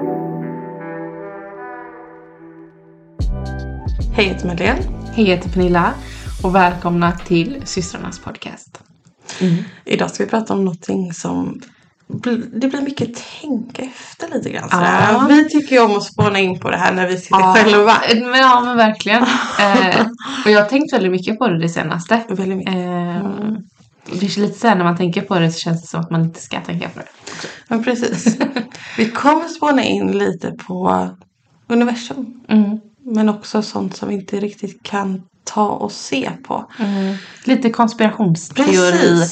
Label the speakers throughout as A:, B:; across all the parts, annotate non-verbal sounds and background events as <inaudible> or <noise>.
A: Hej, jag heter Madeleine.
B: Hej, jag heter Pernilla och välkomna till systrarnas podcast.
A: Idag ska vi prata om någonting som det blir mycket tänka efter lite grann.
B: Ja.
A: Vi tycker ju om att spåna in på det här när vi sitter
B: Ja.
A: själva.
B: Men, ja, men verkligen. <laughs> eh, och jag har tänkt väldigt mycket på det det senaste.
A: Väldigt mycket.
B: Eh, Det är lite så här när man tänker på det så känns det som att man inte ska tänka på det.
A: Men precis. <laughs> vi kommer spåna in lite på universum.
B: Mm.
A: Men också sånt som vi inte riktigt kan ta och se på.
B: Lite konspirationsteori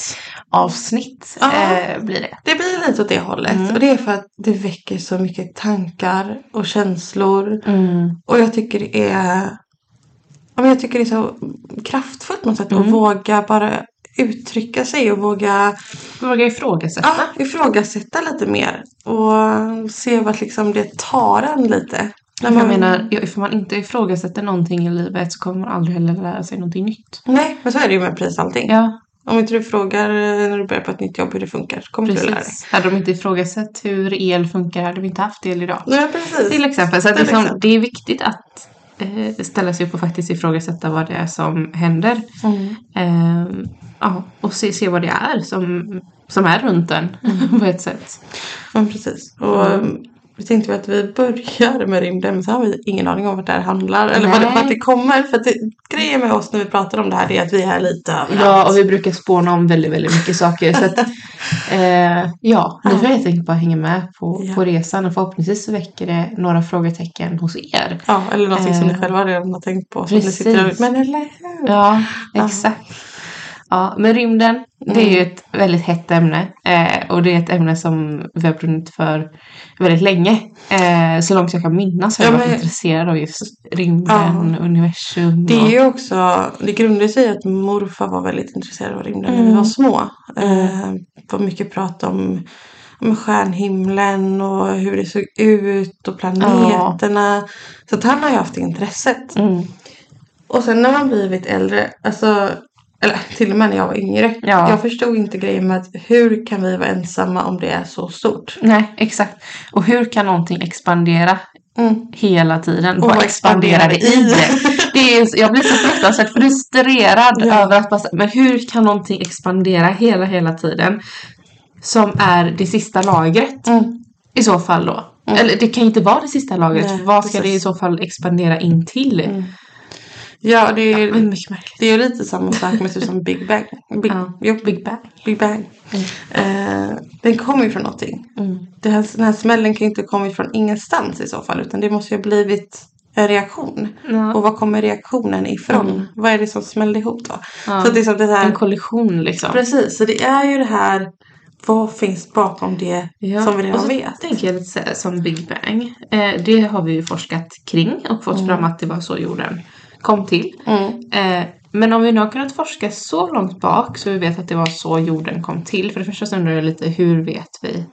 B: avsnitt
A: Ja.
B: eh, blir det.
A: Det blir lite åt det hållet.
B: Mm.
A: Och det är för att det väcker så mycket tankar och känslor.
B: Mm.
A: Och jag tycker det är ja, men jag tycker det är så kraftfullt på något sätt
B: Mm.
A: att våga bara uttrycka sig och våga
B: Våga ifrågasätta.
A: ja, ifrågasätta lite mer. Och se vart liksom det tar en lite. När
B: Jag menar, ifall man inte ifrågasätter någonting i livet så kommer man aldrig heller lära sig någonting nytt.
A: Nej, men så är det ju med precis allting.
B: Ja,
A: Om inte du frågar eh, när du börjar på ett nytt jobb hur det funkar så kommer inte du lära dig.
B: precis. Hade de inte ifrågasatt hur el funkar hade vi inte haft el idag.
A: Nej, precis.
B: Till exempel. Så att liksom,
A: exempel.
B: det är viktigt att eh, ställa sig upp och faktiskt ifrågasätta vad det är som händer.
A: Mm.
B: Eh, ja, och se, se vad det är som, som är runt en
A: Mm. <laughs>
B: på ett sätt.
A: Men precis. Och
B: Mm.
A: um, vi tänkte att vi börjar med rymden men så har vi ingen aning om vart det här handlar. Eller vart vart det kommer. För att det, grejen med oss när vi pratar om det här är att vi är lite överallt.
B: Ja, och vi brukar spåna om väldigt, väldigt mycket saker. Så att, <laughs> eh, ja, ni får helt enkelt bara hänga med på,
A: Ja.
B: på resan och förhoppningsvis så väcker det några frågetecken hos er.
A: Ja, eller någonting som ni
B: Eh,
A: själva redan har tänkt på. Som ni sitter och,
B: precis.
A: men eller hur?
B: Ja, exakt. Ja, men rymden, det är ju
A: Mm.
B: ett väldigt hett ämne. Eh, och det är ett ämne som vi har brunnit för väldigt länge. Eh, så långt jag kan minnas har jag
A: Ja,
B: varit
A: men-
B: intresserad av just rymden, universum.
A: Det är ju också, det grundar sig i att morfar var väldigt intresserad av rymden när vi
B: Mm.
A: var små. Eh, det var mycket prat om, om stjärnhimlen och hur det såg ut och planeterna. Så att han har ju haft intresset.
B: Mm.
A: Och sen när man blivit äldre, alltså eller till och med när jag var yngre.
B: Ja.
A: Jag förstod inte grejen med att hur kan vi vara ensamma om det är så stort?
B: Nej, exakt. Och hur kan någonting expandera
A: Mm.
B: hela tiden?
A: Och
B: vad expanderar det i
A: det
B: är, jag blir så fruktansvärt frustrerad
A: Ja.
B: över att bara, men hur kan någonting expandera hela, hela tiden? Som är det sista lagret.
A: Mm.
B: I så fall då. Eller det kan inte vara det sista lagret.
A: Nej,
B: vad ska
A: precis.
B: det i så fall expandera in till?
A: Mm. Ja, det är,
B: Men mycket märkligt.
A: det är lite samma sak med typ som Big Bang. Big,
B: Ja.
A: jo,
B: Big Bang.
A: Big Bang. Eh, den kommer ju från någonting.
B: Mm.
A: Det här, den här smällen kan ju inte kommit från ingenstans i så fall. Utan det måste ju ha blivit en reaktion.
B: Ja.
A: Och var kommer reaktionen ifrån?
B: Mm.
A: Vad är det som smällde ihop då?
B: Ja.
A: Så att liksom det här...
B: En kollision liksom.
A: Precis, så det är ju det här. Vad finns bakom det
B: Ja,
A: som vi redan
B: och så
A: vet?
B: tänker jag lite som Big Bang. Eh, det har vi ju forskat kring och fått fram att det var så jorden kom till.
A: Mm.
B: Eh, men om vi nu har kunnat forska så långt bak så vi vet att det var så jorden kom till. För det första så undrar jag lite hur vet vi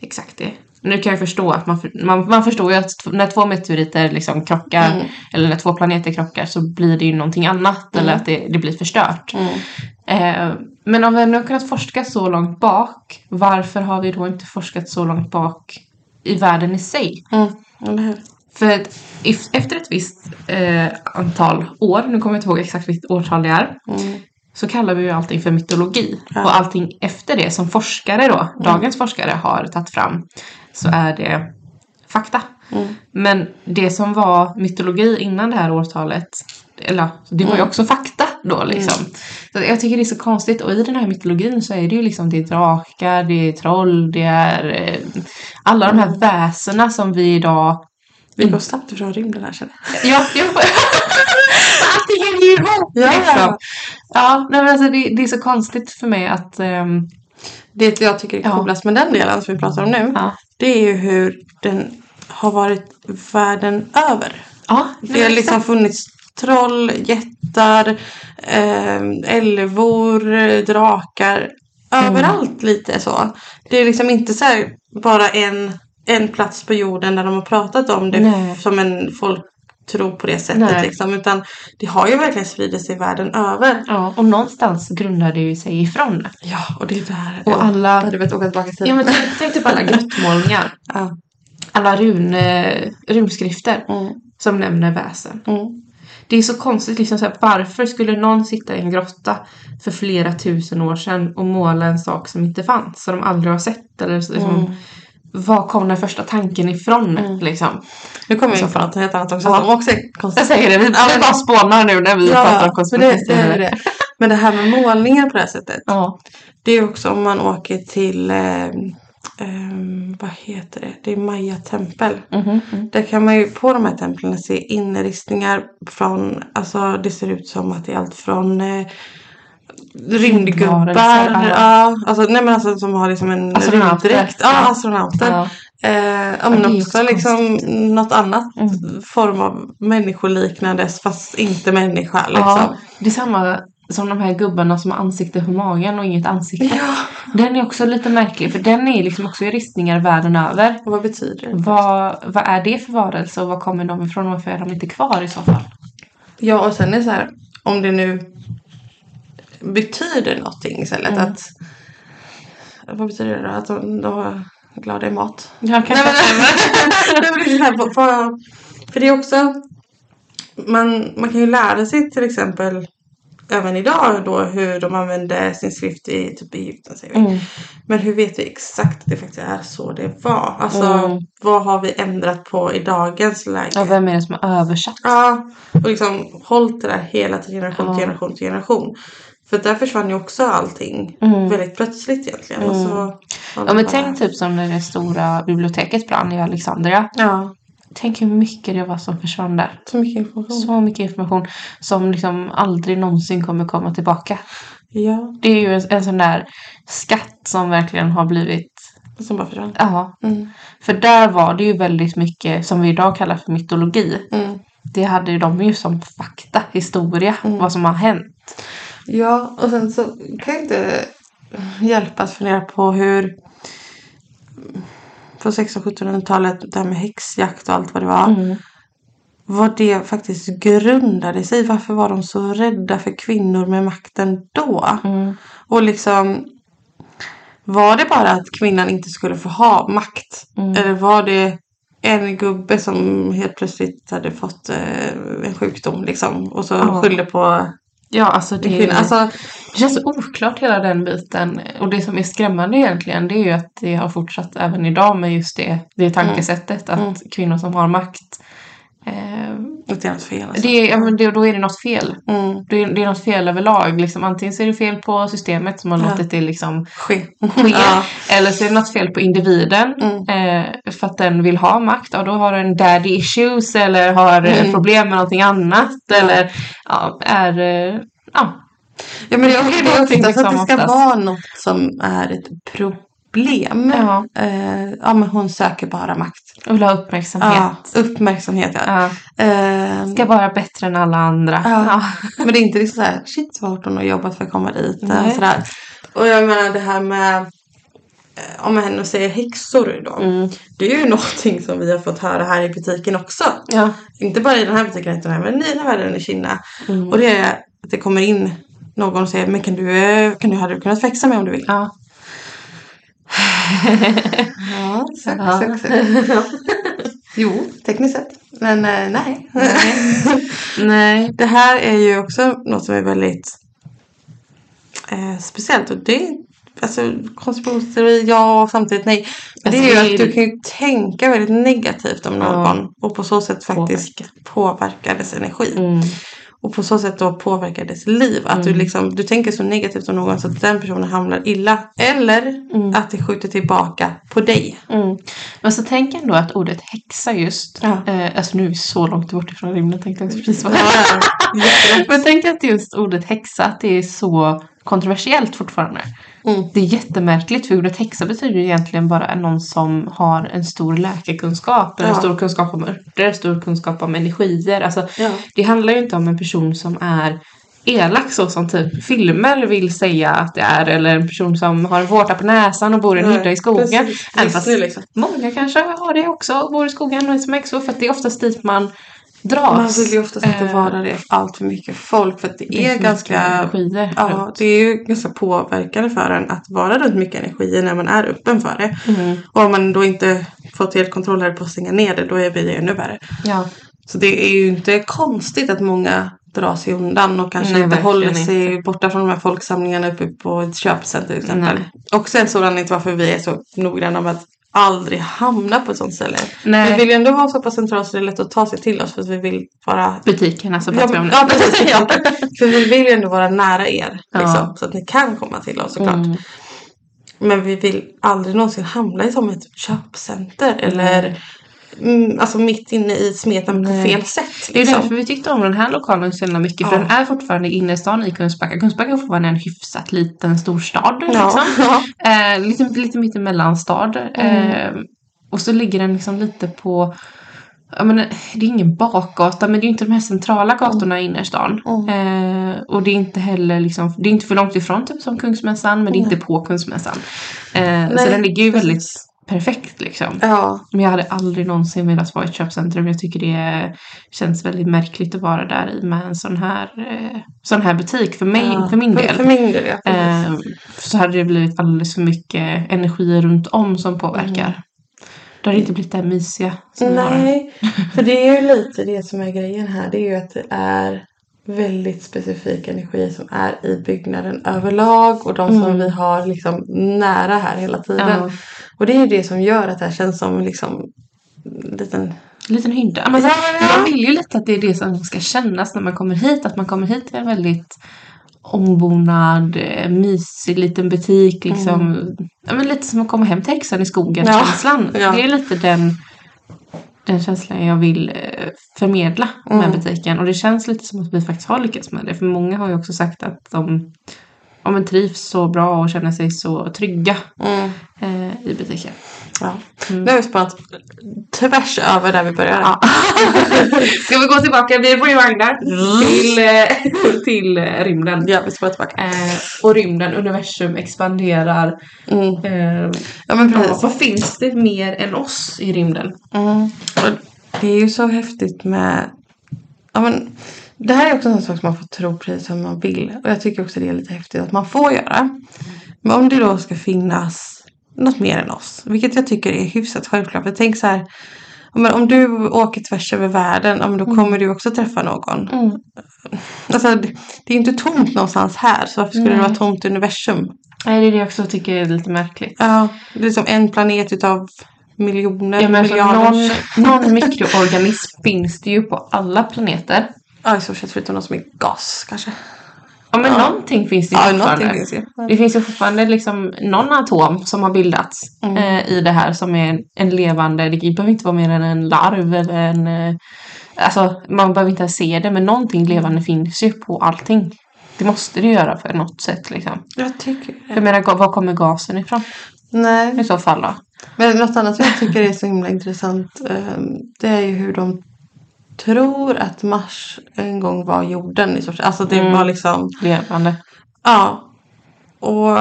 B: exakt det? Nu kan jag förstå att man, man, man förstår ju att när två meteoriter liksom krockar
A: Mm.
B: eller när två planeter krockar så blir det ju någonting annat eller att det, det blir förstört.
A: Mm.
B: Eh, men om vi nu har kunnat forska så långt bak, varför har vi då inte forskat så långt bak i världen i sig?
A: Mm.
B: För efter ett visst eh, antal år, nu kommer jag inte ihåg exakt vilket årtal det är,
A: Mm.
B: så kallar vi ju allting för mytologi.
A: Ja.
B: Och allting efter det som forskare då, dagens forskare har tagit fram, så är det fakta.
A: Mm.
B: Men det som var mytologi innan det här årtalet, eller det var ju
A: Mm.
B: också fakta då liksom. Så jag tycker det är så konstigt och i den här mytologin så är det ju liksom det är drakar, det är troll, det är eh, alla de
A: Mm.
B: här väsena som vi idag
A: Vi går snabbt ifrån rymden här känner jag.
B: Ja, ja. <laughs> Allting hänger ju ihop!
A: Ja.
B: Liksom. Ja, nej, men alltså det, det är så konstigt för mig att... ehm,
A: Det jag tycker är
B: Ja.
A: coolast med den delen som vi pratar om nu.
B: ja.
A: Det är ju hur den har varit världen över.
B: Ja,
A: Det har liksom funnits troll, jättar, eh, älvor, drakar. Överallt lite så. Det är liksom inte så bara en, en plats på jorden där de har pratat om det
B: Nej.
A: som en folktro på det sättet.
B: Nej.
A: Liksom. Utan det har ju verkligen spridit sig världen över.
B: Ja, och någonstans grundar det ju sig ifrån.
A: Ja, och det är där.
B: Och alla-
A: Jag hade velat åka tillbaka till.
B: Ja, men tänk, typ alla grottmålningar. <laughs>
A: ja.
B: alla run, eh, runskrifter
A: Mm.
B: som nämner väsen.
A: Mm.
B: Det är så konstigt, liksom så här, varför skulle någon sitta i en grotta för flera tusen år sedan och måla en sak som inte fanns, som de aldrig har sett? Eller liksom,
A: Mm.
B: Var kom den första tanken ifrån?
A: Mm.
B: Liksom?
A: Nu kommer jag
B: Så
A: in på något helt annat också.
B: Ja.
A: Som också
B: Jag säger det, vi,
A: Ja,
B: vi bara spånar nu när vi pratar om
A: men det. Men det här med målningar på det här sättet.
B: Ja.
A: Det är också om man åker till, eh, eh, vad heter det? Det är Maya-tempel.
B: Mhm, mm.
A: Där kan man ju på de här templen se inristningar från, alltså det ser ut som att det är allt från eh, rymdgubbar.
B: Ja.
A: Alltså, nej men alltså som har liksom en rymddräkt. Ja,
B: ja.
A: astronauter.
B: Ja.
A: Eh, ja, men också
B: så
A: liksom något annat
B: Mm.
A: form av människoliknandes fast inte människa liksom.
B: Ja, det är samma som de här gubbarna som har ansikte på magen och inget ansikte.
A: Ja.
B: Den är också lite märklig för den är liksom också i ristningar världen över.
A: Och vad betyder det?
B: Vad, vad är det för varelse och var kommer de ifrån och varför är de inte kvar i så fall?
A: Ja och sen är det så här om det nu betyder någonting istället
B: Mm.
A: att vad betyder det då? Att de, de var glada i mat? Nej,
B: kanske...
A: nej, men <laughs> på, på, för det är också man, man kan ju lära sig till exempel även idag då hur de använde sin skrift i typ Egypten säger vi.
B: Mm.
A: Men hur vet vi exakt att det faktiskt är så det var? Alltså
B: Mm.
A: vad har vi ändrat på i dagens läge?
B: Ja, vem är det som har översatt?
A: Ja, och liksom hållit det där hela till generation till
B: Ja.
A: generation till generation. För där försvann ju också allting
B: Mm.
A: väldigt plötsligt egentligen. Och så var
B: Ja men
A: bara-
B: tänk typ som när det stora biblioteket brann i Alexandria.
A: Ja,
B: Tänk hur mycket det var som försvann där.
A: så mycket information.
B: Så mycket information som liksom aldrig någonsin kommer komma tillbaka.
A: Ja,
B: Det är ju en, en sån där skatt som verkligen har blivit,
A: som bara försvann.
B: ja.
A: Mm.
B: För där var det ju väldigt mycket som vi idag kallar för mytologi.
A: Mm.
B: Det hade ju de ju som fakta, historia,
A: Mm.
B: vad som har hänt.
A: Ja, och sen så kan jag inte hjälpa att fundera på hur på 1600 och 1700-talet det här med häxjakt och allt vad det var.
B: Mm.
A: Vad det faktiskt grundade sig. Varför var de så rädda för kvinnor med makten då?
B: Mm.
A: Och liksom var det bara att kvinnan inte skulle få ha makt?
B: Mm.
A: Eller var det en gubbe som helt plötsligt hade fått eh, en sjukdom liksom och så skyllde på
B: Ja, alltså det,
A: kvinna? Alltså,
B: det känns oklart hela den biten. Och det som är skrämmande egentligen det är ju att det har fortsatt även idag med just det, det tankesättet att
A: Mm.
B: kvinnor som har makt eh,
A: det något fel. Alltså.
B: det, ja, men det, då är det något fel.
A: Mm.
B: Det är, det är något fel överlag. Liksom, antingen så är det fel på systemet som har
A: Ja.
B: låtit det liksom
A: Ske.
B: ske.
A: Ja.
B: Eller så är det något fel på individen.
A: Mm.
B: Eh, för att den vill ha makt. Och då har den daddy issues eller har
A: Mm.
B: problem med någonting annat.
A: Ja.
B: Eller ja, är... Eh, ja.
A: Ja men det är också
B: Det
A: det oftast att det
B: liksom
A: ska
B: oftast.
A: vara något som är ett problem.
B: Ja.
A: Eh, ja men hon söker bara makt.
B: Och vill ha uppmärksamhet.
A: Ja, uppmärksamhet ja.
B: Ja.
A: Eh,
B: Ska vara bättre än alla andra.
A: Ja. <laughs> Men det är inte liksom såhär, shit vad hårt hon har jobbat för att komma dit. eh,
B: Nej.
A: Sådär. Och jag menar det här med, eh, om henne säger häxor då.
B: Mm.
A: Det är ju <laughs> någonting som vi har fått höra här i butiken också.
B: Ja.
A: Inte bara i den här butiken utan även i den här världen i Kina.
B: Mm.
A: Och det är att det kommer in någon och säger, men kan du, kan du, hade du kunnat växa mig om du vill?
B: Ja.
A: Ja, sök,
B: Ja.
A: sök, <laughs> sök. Jo, tekniskt sett. Men eh, nej. <laughs>
B: Nej.
A: Det här är ju också något som är väldigt eh, speciellt. Och det är alltså konspirationsteori, ja och samtidigt nej. Men det
B: Alltså,
A: är
B: det
A: ju
B: är-
A: att du kan ju tänka väldigt negativt om
B: Ja.
A: någon. Och på så sätt faktiskt påverka dess energi.
B: Mm.
A: Och på så sätt då påverka dess liv. Att du
B: Mm.
A: liksom, du tänker så negativt om någon så att den personen hamnar illa. Eller
B: Mm.
A: att det skjuter tillbaka på dig.
B: Mm. Men så tänk ändå att ordet häxa just,
A: Ja.
B: eh, alltså nu är vi så långt bort ifrån rymden tänkte jag precis
A: jättelätt. <laughs>
B: Men tänk att just ordet häxa, att det är så kontroversiellt fortfarande.
A: Mm.
B: Det är jättemärkligt för ordet häxa betyder egentligen bara någon som har en stor läkekunskap, eller en
A: Ja.
B: stor kunskap om örter, stor kunskap om energier. Alltså,
A: Ja.
B: det handlar ju inte om en person som är elak så som typ filmer vill säga att det är eller en person som har vårta på näsan och bor i en hydda i skogen.
A: Precis.
B: Även fast
A: liksom.
B: Många kanske har det också och bor i skogen och är som häxor för att det är oftast dit man dras.
A: Man vill ju oftast inte
B: Eh,
A: vara det allt för mycket folk för att det,
B: det
A: är,
B: för
A: ganska
B: energier
A: Ja, det är ju ganska påverkande för en att vara runt mycket energi när man är öppen för det.
B: Mm.
A: Och om man då inte fått helt kontroll på att stänga ner det då blir det ännu värre.
B: Ja.
A: Så det är ju inte konstigt att många drar sig undan och kanske
B: Nej,
A: inte håller sig borta från de här folksamlingarna uppe på ett köpcenter till exempel.
B: Nej.
A: Också en anledning till varför vi är så noggranna med att aldrig hamna på ett sånt ställe.
B: Nej.
A: Vi vill ju ändå vara så pass centralt så det är lätt att ta sig till oss för vi vill vara
B: Butikerna så
A: Ja,
B: pratar vi om
A: men- ja precis. <laughs> Ja. För vi vill ju ändå vara nära er.
B: Ja.
A: Liksom, så att ni kan komma till oss såklart.
B: Mm.
A: Men vi vill aldrig någonsin hamna i som ett köpcenter. Eller alltså mitt inne i smeten på fel sätt.
B: Det är
A: Liksom.
B: därför vi tyckte om den här lokalen så himla mycket. För
A: Ja.
B: den är fortfarande i innerstan i Kungsbacka. Kungsbacka är fortfarande en hyfsat liten storstad.
A: Ja.
B: Liksom. <laughs>
A: Ja.
B: Eh, lite, lite mittemellanstad.
A: Mm.
B: Eh, och så ligger den liksom lite på Ja, men, det är ingen bakgata men det är inte de här centrala gatorna i innerstan.
A: Mm.
B: Eh, och det är inte heller liksom, det är inte för långt ifrån typ som Kungsmässan men det är
A: Nej.
B: inte på Kungsmässan. Eh, så den ligger ju väldigt perfekt liksom.
A: ja.
B: Men jag hade aldrig någonsin velat vara i ett köpcentrum. Jag tycker det känns väldigt märkligt att vara där i med en sån här, eh, sån här butik för mig,
A: ja.
B: för min del.
A: För, för min del ja. precis.
B: Eh, så hade det blivit alldeles för mycket energi runt om som påverkar.
A: Mm.
B: Det inte blivit det här mysiga. Som.
A: Nej, för det är ju lite det som är grejen här. Det är ju att det är väldigt specifik energi som är i byggnaden överlag och de som
B: Mm.
A: vi har liksom nära här hela tiden.
B: Ja,
A: Och det är ju det som gör att det här känns som liksom en liten...
B: en liten hydda. Men. Man vill ju lite att det är det som ska kännas när man kommer hit. Att man kommer hit till en väldigt ombonad, eh, mysig liten butik. Liksom. Ja, men lite som att komma hem till häxan i skogen
A: Mm. Ja, ja.
B: Det är lite den, den känslan jag vill eh, förmedla med
A: Mm.
B: butiken. Och det känns lite som att vi faktiskt har lyckats med det. För många har ju också sagt att de ja, men trivs så bra och känner sig så trygga
A: Mm.
B: eh, i butiken.
A: Ja.
B: Mm.
A: Nu har vi spannat tvärs över där vi började.
B: Ja. <laughs> Ska vi gå tillbaka, vi rewindar till, eh, <laughs> till eh, rymden.
A: Ja, vi spårar tillbaka.
B: Eh, och rymden, universum expanderar.
A: Mm.
B: Eh,
A: Ja men
B: ja,
A: precis.
B: vad finns det mer än oss i rymden?
A: Mm. Det är ju så häftigt med... Ja, men, det här är också en sak som man får tro precis som man vill. Och jag tycker också det är lite häftigt att man får göra. Men om det då ska finnas något mer än oss. Vilket jag tycker är hyfsat självklart. För tänk så här. Men om du åker tvärs över världen. Ja, då kommer du också träffa någon.
B: Mm.
A: Alltså, det, det är inte tomt någonstans här. Så varför skulle det
B: Nej.
A: vara tomt i universum?
B: Nej, det är det jag också tycker är lite märkligt.
A: Ja, det är som en planet utav miljoner,
B: Ja, men alltså,
A: miljarder.
B: någon, någon mikroorganism finns det ju på alla planeter.
A: Ja, i stort sett förutom de som är gas kanske.
B: Ja, men
A: Ja.
B: någonting finns det ju
A: Ja,
B: fortfarande.
A: finns ju.
B: Det finns ju fortfarande liksom någon atom som har bildats
A: Mm.
B: eh, i det här som är en, levande, det behöver inte vara mer än en larv eller en... Eh, alltså man behöver inte se det men någonting levande finns ju på allting. Det måste det göra för något sätt liksom.
A: Jag tycker
B: Jag
A: det.
B: menar, ga- var kommer gasen ifrån
A: Nej,
B: i så fall då?
A: men något annat jag tycker är så himla intressant. ehm, Det är ju hur de tror att Mars en gång var jorden i stort sett. Alltså det
B: Mm.
A: var liksom,
B: Levande.
A: ja. Och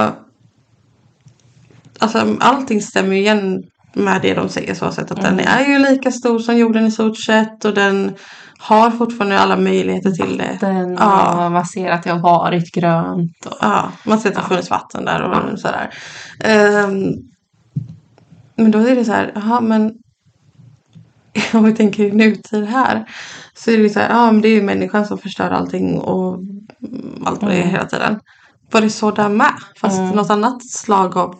A: alltså allting stämmer ju igen med det de säger så sätt att den
B: Mm.
A: är ju lika stor som jorden i stort sett och den har fortfarande alla möjligheter till det.
B: Den,
A: Ja.
B: Man ser att det har varit grönt. Och,
A: Ja, man ser att det har funnits vatten där och
B: Ja.
A: sådär. Ehm, men då är det så här, jaha men <laughs> om vi tänker i nutid här så är det så här, ja men det är ju människan som förstör allting och mm, allt vad det är
B: Mm.
A: hela tiden. Var det så där med? Fast
B: Mm.
A: något annat slag av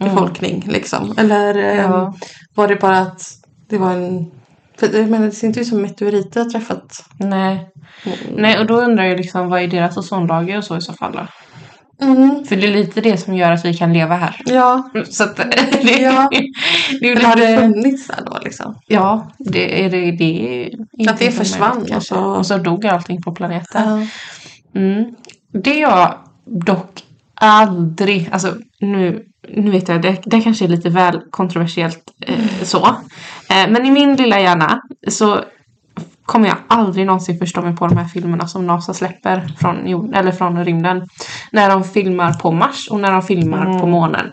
B: Mm.
A: befolkning liksom? Eller ehm,
B: Ja.
A: var det bara att det var en för jag menar, det ser inte ut som meteoriter har träffat.
B: Nej. Nej, och då undrar jag liksom vad är deras ozonlager och så i så fall då?
A: Mm.
B: För det är lite det som gör att vi kan leva här.
A: Ja,
B: Så att <laughs> det,
A: Ja.
B: det är
A: eller har det
B: lite...
A: funnits där då liksom?
B: Ja, det är det. det är
A: Att det försvann och
B: kanske.
A: så-
B: och så dog allting på planeten.
A: Ja.
B: Mm. Det jag dock aldrig, alltså nu, nu vet jag, det, det kanske är lite väl kontroversiellt eh, så. Eh, men i min lilla hjärna så kommer jag aldrig någonsin förstå mig på de här filmerna som NASA släpper från, jord, eller från rymden. När de filmar på Mars och när de filmar
A: Mm.
B: på månen.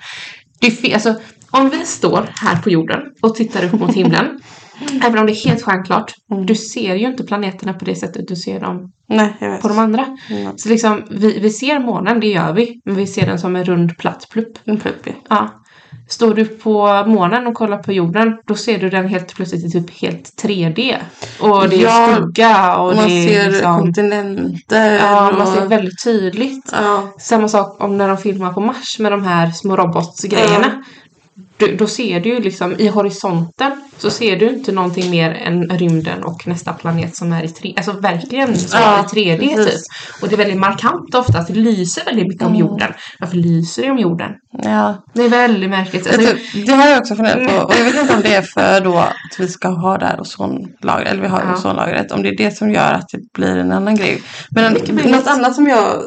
B: Det, alltså, om vi står här på jorden och tittar upp mot himlen <laughs> Även om det är helt stjärnklart.
A: Mm.
B: Du ser ju inte planeterna på det sättet du ser dem
A: Nej,
B: på de andra.
A: Mm.
B: Så liksom, vi, vi ser månen, det gör vi. Men vi ser den som en rund platt plupp.
A: En plupp ju.
B: Ja. Står du på månen och kollar på jorden, då ser du den helt plötsligt i typ helt 3D. Och det är
A: Ja,
B: skugga och
A: Man
B: det är
A: ser
B: liksom...
A: kontinenter.
B: Ja, man
A: och...
B: ser väldigt tydligt.
A: Ja.
B: Samma sak om när de filmar på Mars med de här små robotsgrejerna. Du, då ser du ju liksom i horisonten så ser du inte någonting mer än rymden och nästa planet som är i 3D. Alltså verkligen så
A: Ja,
B: i 3D
A: precis.
B: typ. Och det är väldigt markant ofta att det lyser väldigt mycket om
A: Mm.
B: jorden. Varför lyser det om jorden?
A: ja.
B: Det är väldigt märkligt. Alltså,
A: det har jag också funderat på. Och jag vet inte om det är för då att vi ska ha det här ozonlagret. Eller vi har
B: Ja.
A: ozonlagret. Om det är det som gör att det blir en annan grej. Men en, något annat som jag,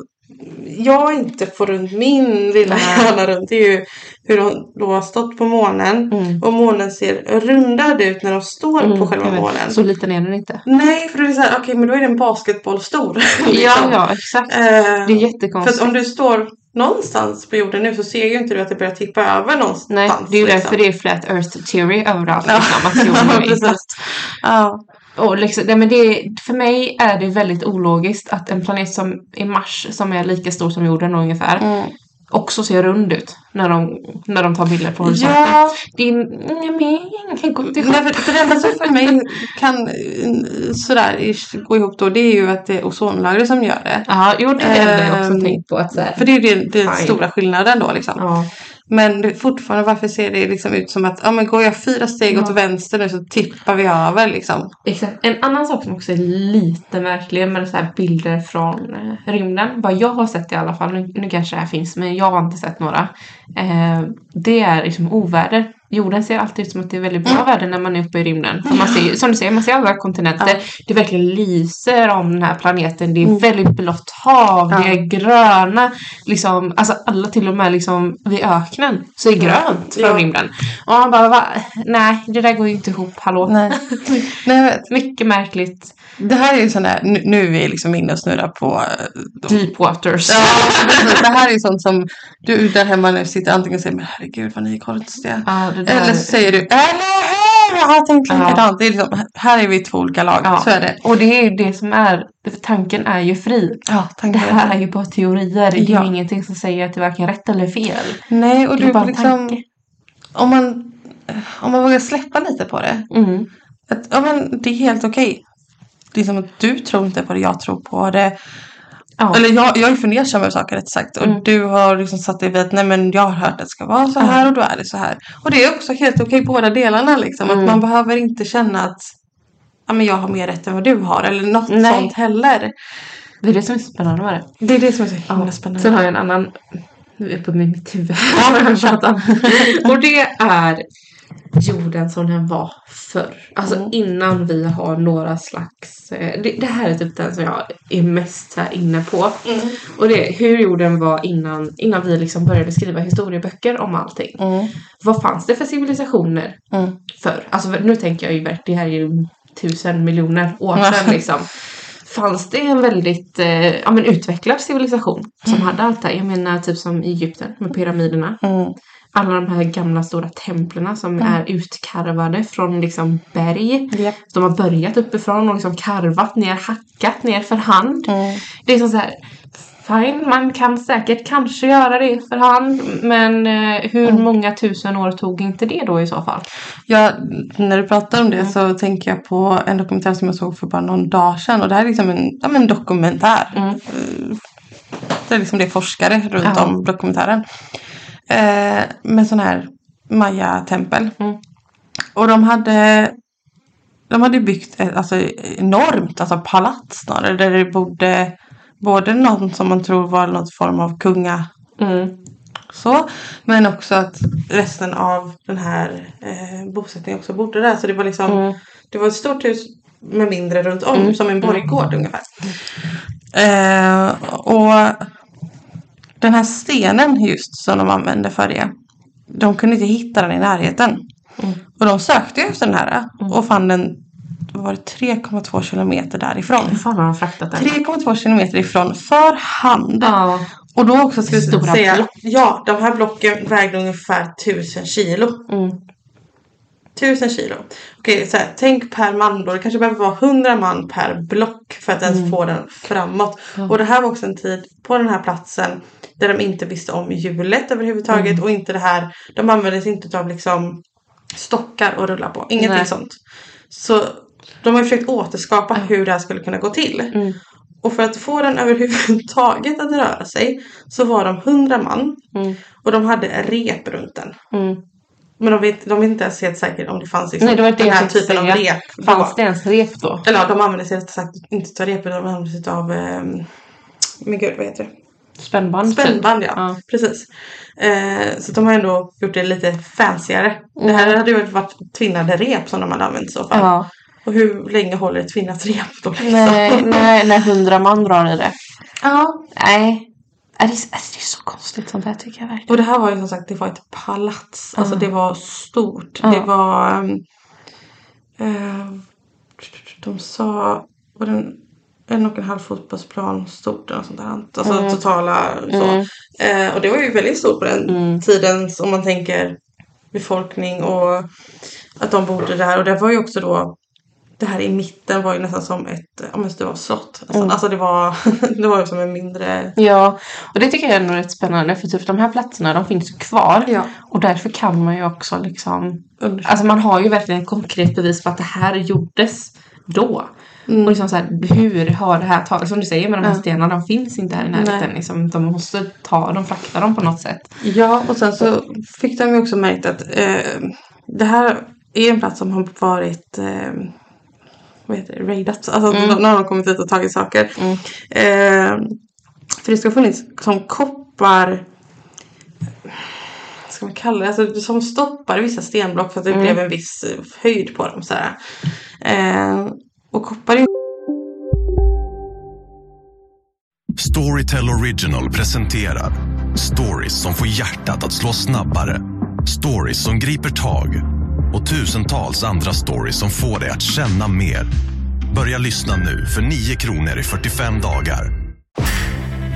A: jag inte får runt min lilla hjärna runt. Det är ju hur de då har stått på månen.
B: Mm.
A: Och månen ser rundad ut när de står
B: mm,
A: på själva månen.
B: Så liten är den inte.
A: Nej, för det är så här, okej men då är den basketboll stor.
B: Ja, <laughs>
A: liksom.
B: ja, exakt.
A: Eh,
B: Det är
A: för
B: jättekonstigt.
A: att om du står någonstans på jorden nu så ser ju inte du att det börjar tippa över någonstans.
B: Nej, det är ju
A: liksom.
B: därför det är flat earth theory överallt.
A: Ja.
B: Liksom, att jorden är platt. <laughs>
A: Ja.
B: Och liksom, nej, men det, för mig är det väldigt ologiskt att en planet som är Mars, som är lika stor som jorden ungefär,
A: Mm.
B: också ser rund ut när de, när de tar bilder på horisonten.
A: Ja,
B: Det är, jag kan gå till
A: nej, för, det enda som för mig kan eh, sådär gå ihop då det är ju att det är ozonlagret som gör det.
B: Ja, jo det är det jag också
A: Ehm,
B: tänkt på. Att så här,
A: För det är ju
B: Fine.
A: stora skillnaden då liksom.
B: ja.
A: Men fortfarande varför ser det liksom ut som att ja, men går jag fyra steg
B: Ja.
A: åt vänster nu så tippar vi över liksom.
B: Exakt. En annan sak som också är lite märklig med så här bilder från eh, rymden, vad jag har sett i alla fall, nu, nu kanske det här finns men jag har inte sett några. Eh, det är liksom oväder. Jorden ser alltid ut som att det är väldigt bra väder när man är uppe i rymden. För man ser, som du säger, man ser alla kontinenter.
A: Ja.
B: Det verkligen lyser om den här planeten. Det är
A: Mm.
B: väldigt blått hav,
A: Ja.
B: det är gröna, liksom, alltså alla till och med liksom vid öknen så är grönt från
A: Ja.
B: rymden. Och man bara, va? nej det där går ju inte ihop, hallå.
A: Nej. <laughs> Nej.
B: Mycket märkligt.
A: Det här är ju sån där, nu, nu är vi liksom inne och snurrar på eh, de
B: Deep waters.
A: Ja, det här är ju sånt som du där hemma nu sitter antingen och säger men herregud vad ni är konstiga.
B: Ja, där.
A: Eller så säger du eller hur, jag har tänkt
B: Ja.
A: likadant. Det är liksom, här är vi två olika lag.
B: Ja.
A: Så är det.
B: Och det är ju det som är, tanken är ju fri.
A: Ja,
B: Det
A: tanken
B: här är ju bara teorier. Det är
A: Ja.
B: ingenting som säger att det är varken rätt eller fel.
A: Nej, och
B: Det är
A: du
B: bara
A: liksom,
B: tanke.
A: om man, om man vågar släppa lite på det.
B: Mm.
A: Att, ja, men det är helt okej. Det är som att du tror inte på det, jag tror på det.
B: Ja.
A: Eller jag, jag är fundersam över saker rätt sagt. Och
B: Mm.
A: du har liksom satt dig vid att nej men jag har hört att det ska vara så
B: Ja.
A: här och då är det så här. Och det är också helt okej båda delarna liksom.
B: Mm.
A: Att man behöver inte känna att ja, men jag har mer rätt än vad du har. Eller något
B: Nej.
A: sånt heller.
B: Det är det som är spännande med det.
A: Det är det som är så himla spännande.
B: Sen har jag en annan, nu är jag på mitt huvud. <laughs> Och det är jorden som den var förr. Alltså
A: Mm.
B: innan vi har några slags... eh, Det, det här är typ den som jag är mest här inne på.
A: Mm.
B: Och det är hur jorden var innan, innan vi liksom började skriva historieböcker om allting.
A: Mm.
B: Vad fanns det för civilisationer
A: Mm.
B: förr? Alltså nu tänker jag ju verkligen, det här är ju tusen miljoner år sedan liksom. Fanns det en väldigt eh, ja, men utvecklad civilisation som hade allt det här? Jag menar typ som Egypten med pyramiderna. Alla de här gamla stora templerna som
A: Mm.
B: är utkarvade från liksom berg.
A: Japp.
B: De har börjat uppifrån och liksom karvat ner, hackat ner för hand.
A: Mm.
B: Det är som så här, fine, man kan säkert kanske göra det för hand, men eh, hur
A: Mm.
B: många tusen år tog inte det då i så fall?
A: Ja, när du pratar om det
B: Mm.
A: så tänker jag på en dokumentär som jag såg för bara någon dag sedan. Och det här är liksom en, ja, men en dokumentär.
B: Mm.
A: Eh, Det är liksom det forskare runt
B: Ja.
A: om dokumentären. Eh, med sån här Maya-tempel.
B: Mm.
A: Och de hade de hade byggt ett alltså, enormt alltså palats snarare. Där det bodde både någon som man tror var någon form av kunga
B: Mm.
A: så, men också att resten av den här eh, bosättningen också bodde där. Så det var liksom
B: Mm.
A: det var ett stort hus med mindre runt om
B: Mm.
A: som en borggård ungefär. Eh, och den här stenen just som de använde för det. De kunde inte hitta den i närheten.
B: Mm.
A: Och de sökte efter den här
B: Mm.
A: och fann den var det 3,2 kilometer därifrån.
B: Hur fan har de fraktat den?
A: 3,2 kilometer ifrån för hand.
B: Ja.
A: Och då också ska vi
B: Stora
A: säga,
B: block.
A: ja de här blocken vägde ungefär 1000 kilo.
B: Mm.
A: 1000 kilo. Okej, så här, tänk per man då. Det kanske behöver vara 100 man per block för att ens få den framåt. Och det här var också en tid på den här platsen där de inte visste om hjulet överhuvudtaget och inte det här. De använde sig inte av liksom stockar att rulla på. Ingenting
B: Nej.
A: sånt. Så de har försökt återskapa hur det här skulle kunna gå till.
B: Mm.
A: Och för att få den <laughs> överhuvudtaget att röra sig så var de 100 man
B: Mm.
A: och de hade rep runt den.
B: Mm.
A: Men de vet, de vet inte ens helt säkert om det fanns liksom
B: Nej, det var det
A: den här typen av rep. då.
B: Fanns det ens rep då?
A: Eller ja, de använde sig sagt inte av rep utan de använde sig av eh, men gud vad heter det?
B: Spännband? typ?
A: Spännband ja.
B: Ja.
A: Precis. Eh, så de har ändå gjort det lite fancyare. Det
B: Mm.
A: här hade ju varit tvinnade rep som de hade använt i så fall.
B: Ja.
A: Och hur länge håller ett tvinnat rep då? Liksom?
B: Nej, nej, när hundra man drar i det.
A: Ja.
B: Nej. Det, är det är så konstigt sånt här tycker jag verkligen.
A: Och det här var ju som sagt det var ett palats. Alltså det var stort.
B: Ja.
A: Det var... eh, de sa... Var den en och en halv fotbollsplan stort eller något sånt där. Alltså
B: Mm.
A: totala så.
B: Mm.
A: Eh, och det var ju väldigt stort på den
B: Mm.
A: tiden om man tänker befolkning och att de bodde där. Och det var ju också då det här i mitten var ju nästan som ett, om det var slott. Alltså,
B: Mm.
A: alltså det var, <laughs> det var ju som en mindre...
B: Ja, och det tycker jag är ändå rätt spännande för typ de här platserna de finns ju kvar.
A: Ja.
B: Och därför kan man ju också liksom
A: Under...
B: Alltså man har ju verkligen ett konkret bevis på att det här gjordes då.
A: Mm.
B: Och liksom så här, hur har det här tagits? Som du säger med de här stenarna, de finns inte här i närheten.
A: Nej.
B: Liksom, de måste ta dem, frakta dem på något sätt.
A: Ja, och sen så fick de ju också märkt att eh, det här är en plats som har varit eh, vad heter det, raidat. Alltså
B: Mm.
A: mm. när de kommit dit och tagit saker.
B: Mm.
A: Eh, för det ska ha funnits som koppar ska man kalla det? Alltså, som stoppar vissa stenblock för att det
B: Mm.
A: blev en viss höjd på dem. Sådär. Eh, och koppar ihop.
C: Storytel Original presenterar stories som får hjärtat att slå snabbare. Stories som griper tag och tusentals andra stories som får dig att känna mer. Börja lyssna nu för 9 kronor i 45 dagar.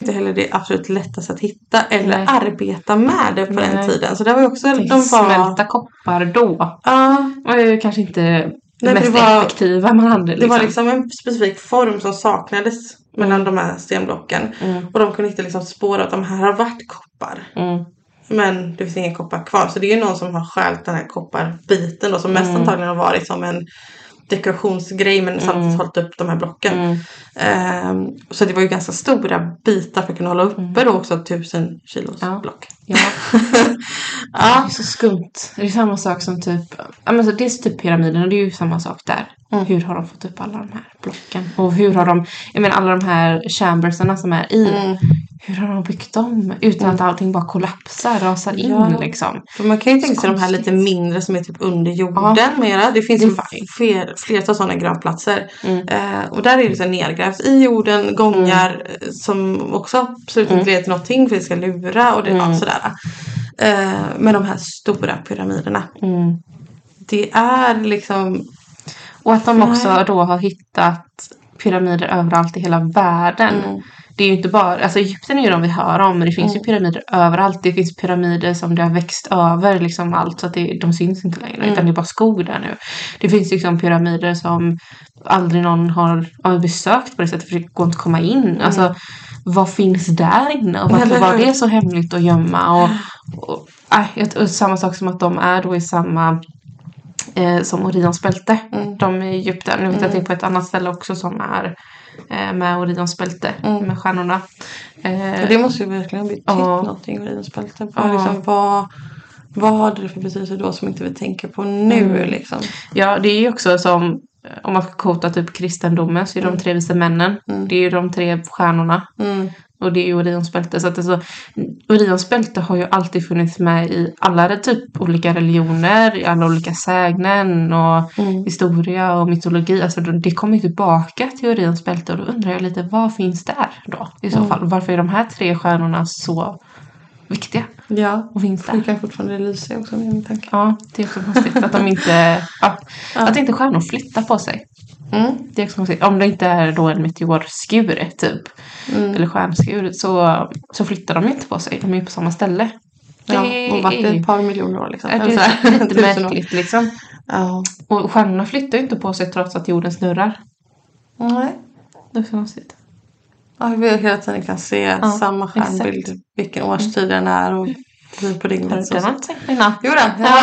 A: Inte heller det absolut lättaste att hitta eller
B: Nej.
A: arbeta med det på den
B: Nej.
A: tiden. Så det var ju också... De var,
B: smälta koppar då.
A: ja,
B: var ju kanske inte det mest
A: det var-
B: effektiva man hade.
A: Det
B: Liksom.
A: var liksom en specifik form som saknades mellan de här stenblocken.
B: Mm.
A: Och de kunde inte liksom spåra att de här har varit koppar.
B: Mm.
A: Men det finns inga koppar kvar. Så det är ju någon som har stjält den här kopparbiten då. Som mest
B: Mm.
A: antagligen har varit som en dekorationsgrej men samtidigt hållit upp de här blocken.
B: Mm.
A: Ehm, så det var ju ganska stora bitar för att kunna hålla uppe då också tusen kilos
B: Mm. Ja.
A: block.
B: Ja. <laughs>
A: Ja.
B: Så skumt. Det är samma sak som typ, ja men så dels typ pyramiden och det är ju samma sak där.
A: Mm.
B: Hur har de fått upp alla de här blocken? Och hur har de, jag menar alla de här chambersarna som är i.
A: Mm.
B: Hur har de byggt dem? Utan att allting bara kollapsar, rasar in
A: Ja.
B: liksom.
A: För man kan ju tänka sig de här lite mindre som är typ under jorden
B: Ja.
A: mera. Det finns
B: Det
A: ju fler, flera sådana gravplatser.
B: Mm.
A: Eh, och där är det så nedgrävt i jorden, gångar eh, som också absolut inte leder till någonting för det ska lura och det,
B: Mm.
A: Sådär. Eh, men de här stora pyramiderna.
B: Mm.
A: Det är liksom
B: Och att de
A: Nej.
B: också då har hittat pyramider överallt i hela världen.
A: Mm.
B: Det är ju inte bara, alltså Egypten är ju de vi hör om, men det finns ju pyramider överallt. Det finns pyramider som det har växt över liksom allt så att det, de syns inte längre
A: Mm.
B: utan det är bara skog där nu. Det finns liksom pyramider som aldrig någon har, har besökt på det sättet för det går inte att komma in. Alltså vad finns där inne och varför var det så hemligt att gömma? Och, och, äh, jag- och samma sak som att de är då i samma eh, som Orions bälte.
A: Mm.
B: De i Egypten. Nu vet jag att det är på ett annat ställe också som är eh, med Orions bälte.
A: Mm.
B: Med stjärnorna. Eh,
A: Och det måste ju verkligen ha betytt
B: Ja.
A: någonting i spälten. För
B: Ja.
A: liksom, vad, vad hade det för betydelse då som inte vi tänker på nu
B: Mm.
A: liksom?
B: Ja, det är ju också som om man ska kota typ kristendomen så är de tre vise männen.
A: Mm.
B: Det är ju de tre stjärnorna.
A: Mm.
B: Och det är ju Orions bälte. Så att alltså, Orions bälte har ju alltid funnits med i alla typ olika religioner, i alla olika sägnen och
A: Mm.
B: historia och mytologi. Alltså det kommer ju tillbaka till Orions bälte och då undrar jag lite vad finns där då i så
A: Mm.
B: fall? Varför är de här tre stjärnorna så viktiga
A: Ja.
B: och finns där?
A: Du kan fortfarande lysa också med min tanke.
B: Ja, det är också konstigt att de inte, ja, att inte stjärnor flyttar på sig.
A: Mm.
B: Det är också konstigt. Om det inte är då en meteorskur typ,
A: Mm.
B: eller stjärnskur, så, så flyttar de inte på sig. De är ju på samma ställe. Det
A: Ja, och varit
B: är,
A: ett par miljoner år liksom.
B: är
A: så här,
B: lite <laughs> märkligt liksom.
A: Ja.
B: Och stjärnorna flyttar ju inte på sig trots att jorden snurrar.
A: Nej.
B: Det är så konstigt.
A: Ja, vi hela tiden kan se samma
B: exakt.
A: skärmbild. Vilken årstid den är och tid på
B: du
A: dygnet.
B: har inte tänkt innan?
A: Jo då, jag har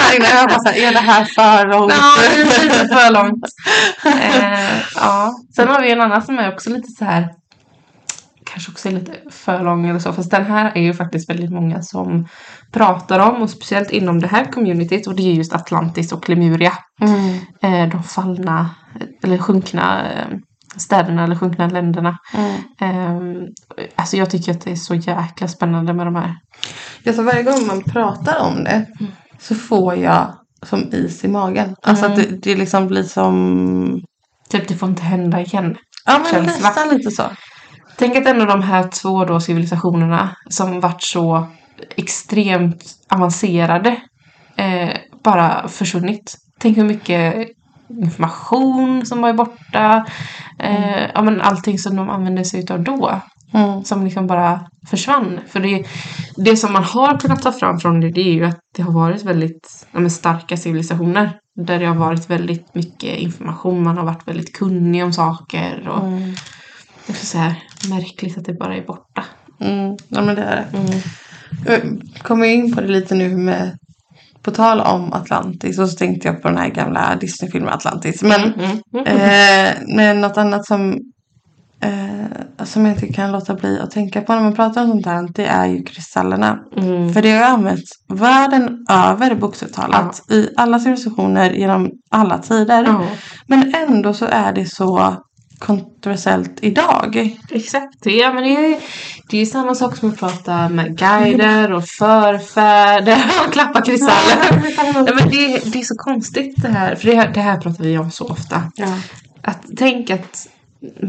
A: här inne. Jag bara såhär, är det här för långt?
B: Ja, det är lite för långt. Eh, ja. Sen har vi en annan som är också lite så här kanske också är lite för lång eller så. Fast den här är ju faktiskt väldigt många som pratar om och speciellt inom det här communityt och det är just Atlantis och Lemuria.
A: Mm.
B: Eh, de fallna eller sjunkna eh, städerna eller sjunkna länderna.
A: Mm.
B: Eh, alltså jag tycker att det är så jäkla spännande med de här.
A: Ja, så varje gång man pratar om det så får jag som is i magen. Alltså att det, det liksom blir som...
B: Typ det får inte hända igen.
A: Ja men
B: Känsla.
A: nästan lite så.
B: Tänk att ändå de här två då civilisationerna som varit så extremt avancerade eh, bara försvunnit. Tänk hur mycket information som var borta. Eh, ja, men allting som de använde sig utav då.
A: Mm.
B: Som liksom bara försvann. För det, det som man har kunnat ta fram från det, det är ju att det har varit väldigt ja, starka civilisationer. Där det har varit väldigt mycket information. Man har varit väldigt kunnig om saker. Och
A: Mm.
B: det är så här märkligt att det bara är borta.
A: Mm. Ja men det är det. Jag kommer in på det lite nu med på tal om Atlantis och så tänkte jag på den här gamla Disney-filmen Atlantis. Men, eh, men något annat som, eh, som jag inte kan låta bli att tänka på när man pratar om sånt här det är ju kristallerna. För det har använts världen över bokstavligt talat i alla civilisationer genom alla tider. Men ändå så är det så kontroversiellt idag.
B: Exakt. Ja, men det är, det är samma sak som att prata med guider och förfäder och klappa kristaller. ja, men det, är- det är så konstigt det här. För det här, det här pratar vi om så ofta.
A: Ja.
B: Att tänk att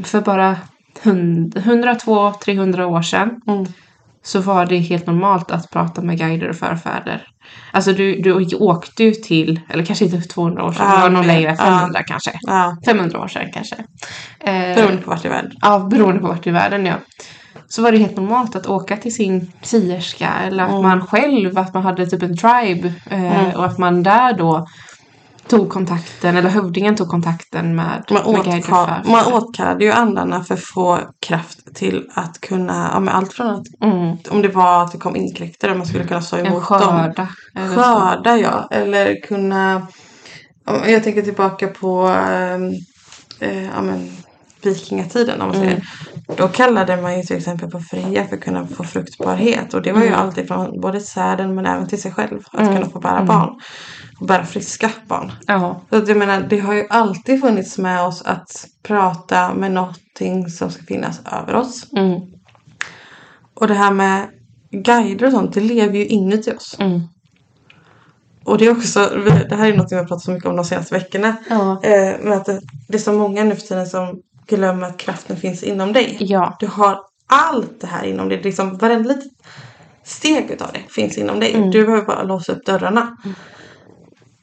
B: för bara 102-300 år sedan
A: Mm.
B: Så var det helt normalt att prata med guider och förfäder. Alltså du, du åkte ju till, eller kanske inte för 200 år sedan,
A: Ja,
B: det var nog längre, 500 kanske.
A: Ja,
B: 500 år sedan kanske. Eh,
A: beroende på vart i världen.
B: Ja, beroende på vart i världen ja. Så var det helt normalt att åka till sin sierska eller att
A: Mm.
B: man själv, att man hade typ en tribe eh, och att man där då tog kontakten, eller hövdingen tog kontakten med,
A: Man,
B: med guider
A: åtka,
B: för-
A: man åtkallade ju andarna för att få kraft till att kunna, ja men allt från att
B: mm,
A: om det var att det kom inkräktare man skulle kunna stå
B: en
A: emot dem.
B: skörda. så.
A: Skörda ja, eller kunna, jag tänker tillbaka på ehm, eh, ja, men, vikingatiden om man säger. Då kallade man ju till exempel på Freja för att kunna få fruktbarhet och det var ju alltid från både säden men även till sig själv att kunna få bära barn. Och bära friska barn.
B: Ja.
A: Så att jag menar, det har ju alltid funnits med oss att prata med någonting som ska finnas över oss.
B: Mm,
A: Och det här med guider och sånt, det lever ju inuti oss.
B: mm.
A: Och det är också, det här är något vi har pratat så mycket om de senaste veckorna.
B: Ja.
A: Eh, att det, det är så många nu för tiden som glömmer att kraften finns inom dig.
B: Ja.
A: Du har allt det här inom dig. Liksom varenda litet steg utav det finns inom dig.
B: Mm.
A: Du behöver bara låsa upp dörrarna.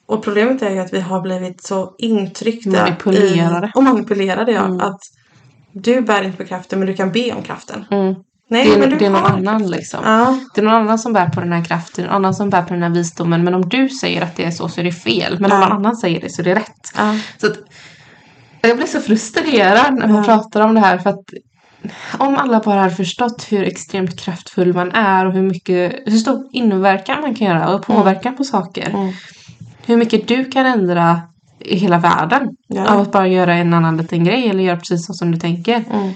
A: Och problemet är ju att vi har blivit så intryckta.
B: Manipulerade.
A: I, och manipulerade ja.
B: Mm.
A: Att du bär inte på kraften men du kan be om kraften.
B: Mm.
A: Nej
B: Det, är, det är någon annan liksom.
A: Ja.
B: Det är någon annan som bär på den här kraften, någon annan som bär på den här visdomen. Men om du säger att det är så så är det fel. Men om
A: Ja.
B: någon annan säger det så är det rätt.
A: Ja.
B: Så att, jag blir så frustrerad när man
A: Ja.
B: pratar om det här. För att om alla bara hade förstått hur extremt kraftfull man är och hur mycket, hur stor inverkan man kan göra och påverkan på saker.
A: Mm.
B: Hur mycket du kan ändra i hela världen
A: Ja.
B: av att bara göra en annan liten grej eller göra precis så som du tänker.
A: Mm.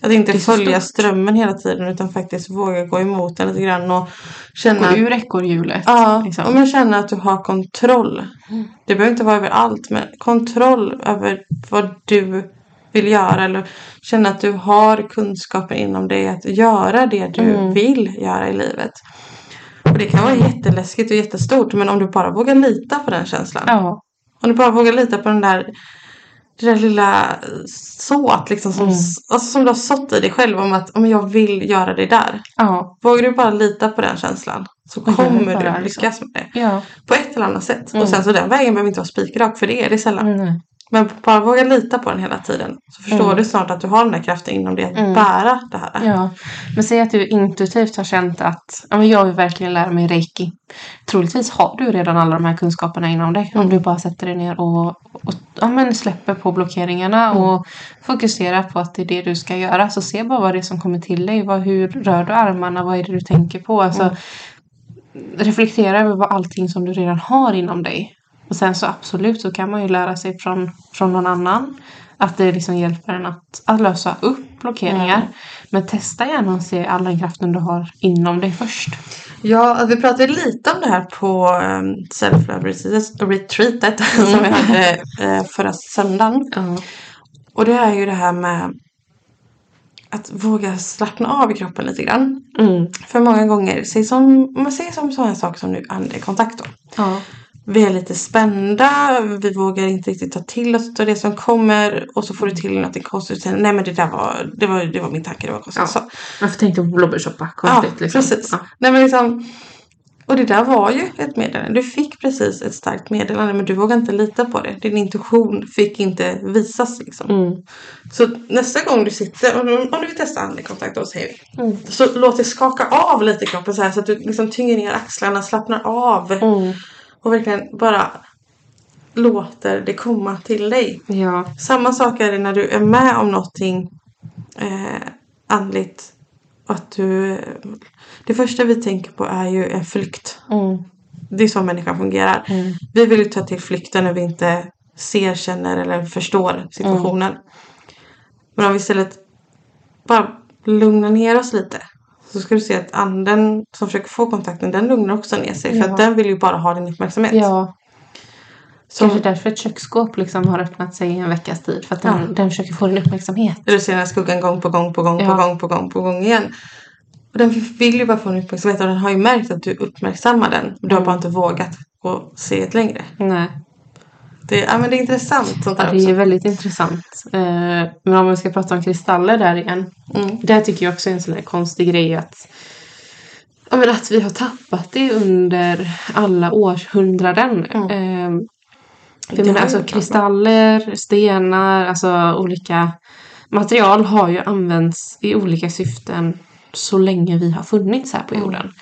A: Att inte följa
B: stort.
A: strömmen hela tiden utan faktiskt våga gå emot den lite grann och känna
B: Gå ur ekorrhjulet.
A: Ja,
B: liksom.
A: och men känna att du har kontroll. Det behöver inte vara över allt men kontroll över vad du vill göra eller känna att du har kunskaper inom dig att göra det du
B: Mm.
A: vill göra i livet. Och det kan vara jätteläskigt och jättestort men om du bara vågar lita på den känslan.
B: Ja.
A: Om du bara vågar lita på den där det där lilla såt liksom som,
B: Mm.
A: alltså, som du har sått i dig själv om att om jag vill göra det där.
B: Ja.
A: Vågar du bara lita på den känslan så kommer
B: bara,
A: du
B: liksom.
A: lyckas med det.
B: Ja.
A: På ett eller annat sätt.
B: Mm.
A: Och sen så den vägen behöver inte vara spikrak för det är det sällan.
B: Mm.
A: Men bara våga lita på den hela tiden. Så förstår
B: Mm.
A: du snart att du har den där kraften inom dig att
B: Mm.
A: bära det här.
B: Ja, men säg att du intuitivt har känt att ja, men jag vill verkligen lära mig reiki. Troligtvis har du redan alla de här kunskaperna inom dig. Om du bara sätter dig ner och, och ja, men släpper på blockeringarna och fokuserar på att det är det du ska göra. Så se bara vad det är som kommer till dig. Vad, hur rör du armarna? Vad är det du tänker på? Alltså, Reflektera över vad allting som du redan har inom dig. Och sen så absolut så kan man ju lära sig från, från någon annan. Att det liksom hjälper en att, att lösa upp blockeringar. Men testa gärna och se all den kraften du har inom dig först.
A: Ja, vi pratade lite om det här på um, Self-Love Retreatet- retreatet <laughs> som vi hade eh, förra söndagen.
B: Ja.
A: Och det är ju det här med att våga slappna av i kroppen lite grann.
B: Mm.
A: För många gånger, säg som, om man säger som sådana saker som nu andekontakt då.
B: Ja.
A: Vi är lite spända, vi vågar inte riktigt ta till oss av det som kommer och så får du till något konstigt. och Nej men det där var, det var, det var min tanke, det var konstigt.
B: Ja.
A: Så,
B: Varför tänkte blåbärssoppa?
A: ja,
B: Konstigt liksom.
A: precis.
B: Ja.
A: Nej men liksom, och det där var ju ett meddelande. Du fick precis ett starkt meddelande men du vågar inte lita på det. Din intuition fick inte visas liksom.
B: Mm.
A: Så nästa gång du sitter, om du, om du vill testa andekontakt då säger vi.
B: Mm.
A: Så låt det skaka av lite i kroppen så här så att du liksom tynger ner axlarna, slappnar av.
B: Mm.
A: Och verkligen bara låter det komma till dig.
B: Ja.
A: Samma sak är det när du är med om någonting eh, andligt. Att du, det första vi tänker på är ju en flykt.
B: Mm.
A: Det är så människan fungerar.
B: Mm.
A: Vi vill ju ta till flykten när vi inte ser, känner eller förstår situationen. Men om vi istället bara lugnar ner oss lite. Så ska du se att anden som försöker få kontakten den lugnar också ner sig. För
B: Ja.
A: att den vill ju bara ha din uppmärksamhet.
B: ja.
A: Så
B: Kanske därför ett köksskåp liksom har öppnat sig i en veckas tid. För att den,
A: Ja.
B: den försöker få din uppmärksamhet.
A: du ser den här skuggan gång på gång på gång
B: Ja.
A: på gång på gång på gång igen. Och den vill ju bara få din uppmärksamhet och den har ju märkt att du uppmärksammar den. Du har
B: Mm.
A: bara inte vågat gå se ett längre.
B: Nej.
A: Det, ja, men det är intressant sånt
B: Ja,
A: där
B: det är väldigt intressant. Eh, men om vi ska prata om kristaller där igen.
A: Mm.
B: Det tycker jag också är en sån här konstig grej att, ja, men att vi har tappat det under alla århundraden.
A: Mm.
B: Eh, för jag menar, alltså kristaller, stenar, alltså olika material har ju använts i olika syften så länge vi har funnits här på
A: Mm.
B: jorden.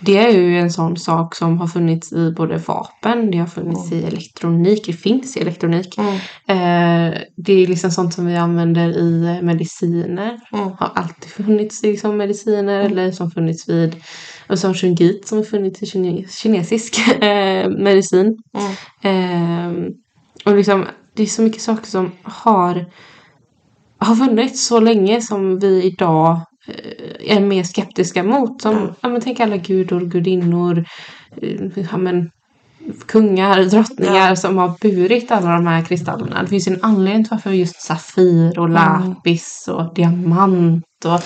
B: Det är ju en sån sak som har funnits i både vapen, det har funnits i elektronik, det finns i elektronik.
A: Mm.
B: Eh, det är liksom sånt som vi använder i mediciner.
A: Mm.
B: Har alltid funnits i liksom mediciner eller som funnits vid och som shungit som har funnits i kine, kinesisk <laughs> eh, medicin.
A: Mm.
B: Eh, och liksom, det är så mycket saker som har, har funnits så länge som vi idag är mer skeptiska mot. Som,
A: Mm.
B: ja, men tänk alla gudor, gudinnor, eh, ja, men, kungar, drottningar
A: Ja.
B: som har burit alla de här kristallerna. Det finns ju en anledning till varför just Safir och Lapis och Diamant och